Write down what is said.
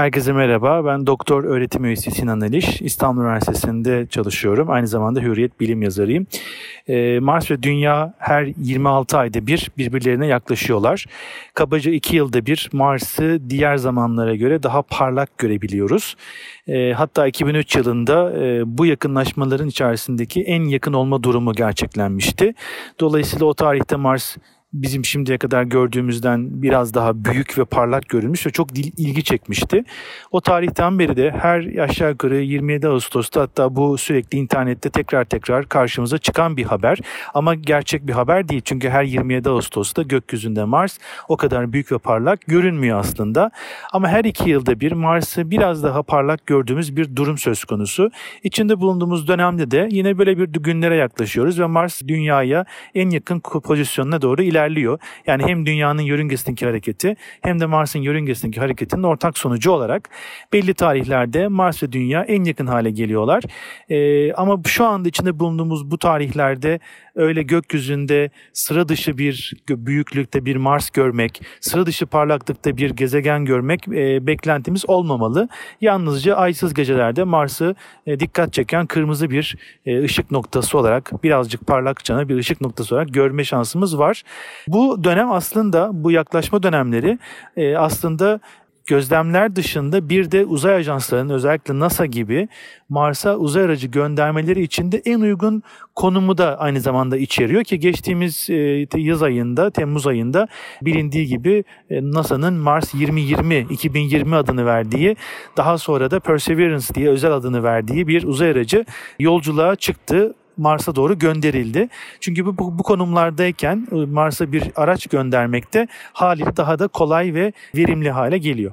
Herkese merhaba. Ben doktor öğretim üyesi Sinan Aliş. İstanbul Üniversitesi'nde çalışıyorum. Aynı zamanda Hürriyet bilim yazarıyım. Ee, Mars ve Dünya her 26 ayda bir birbirlerine yaklaşıyorlar. Kabaca 2 yılda bir Mars'ı diğer zamanlara göre daha parlak görebiliyoruz. Ee, hatta 2003 yılında e, bu yakınlaşmaların içerisindeki en yakın olma durumu gerçeklenmişti. Dolayısıyla o tarihte Mars bizim şimdiye kadar gördüğümüzden biraz daha büyük ve parlak görünmüş ve çok dil, ilgi çekmişti. O tarihten beri de her aşağı yukarı 27 Ağustos'ta hatta bu sürekli internette tekrar tekrar karşımıza çıkan bir haber. Ama gerçek bir haber değil çünkü her 27 Ağustos'ta gökyüzünde Mars o kadar büyük ve parlak görünmüyor aslında. Ama her iki yılda bir Mars'ı biraz daha parlak gördüğümüz bir durum söz konusu. İçinde bulunduğumuz dönemde de yine böyle bir günlere yaklaşıyoruz ve Mars dünyaya en yakın pozisyonuna doğru ilerliyor ilerliyor. Yani hem dünyanın yörüngesindeki hareketi hem de Mars'ın yörüngesindeki hareketinin ortak sonucu olarak belli tarihlerde Mars ve Dünya en yakın hale geliyorlar. Ee, ama şu anda içinde bulunduğumuz bu tarihlerde öyle gökyüzünde sıra dışı bir büyüklükte bir Mars görmek, sıra dışı parlaklıkta bir gezegen görmek e, beklentimiz olmamalı. Yalnızca aysız gecelerde Mars'ı e, dikkat çeken kırmızı bir e, ışık noktası olarak birazcık parlakçana bir ışık noktası olarak görme şansımız var. Bu dönem aslında bu yaklaşma dönemleri e, aslında gözlemler dışında bir de uzay ajanslarının özellikle NASA gibi Mars'a uzay aracı göndermeleri için de en uygun konumu da aynı zamanda içeriyor ki geçtiğimiz e, yaz ayında, Temmuz ayında bilindiği gibi e, NASA'nın Mars 2020 2020 adını verdiği, daha sonra da Perseverance diye özel adını verdiği bir uzay aracı yolculuğa çıktı. Mars'a doğru gönderildi. Çünkü bu, bu, bu konumlardayken e, Mars'a bir araç göndermekte haliyle daha da kolay ve verimli hale geliyor.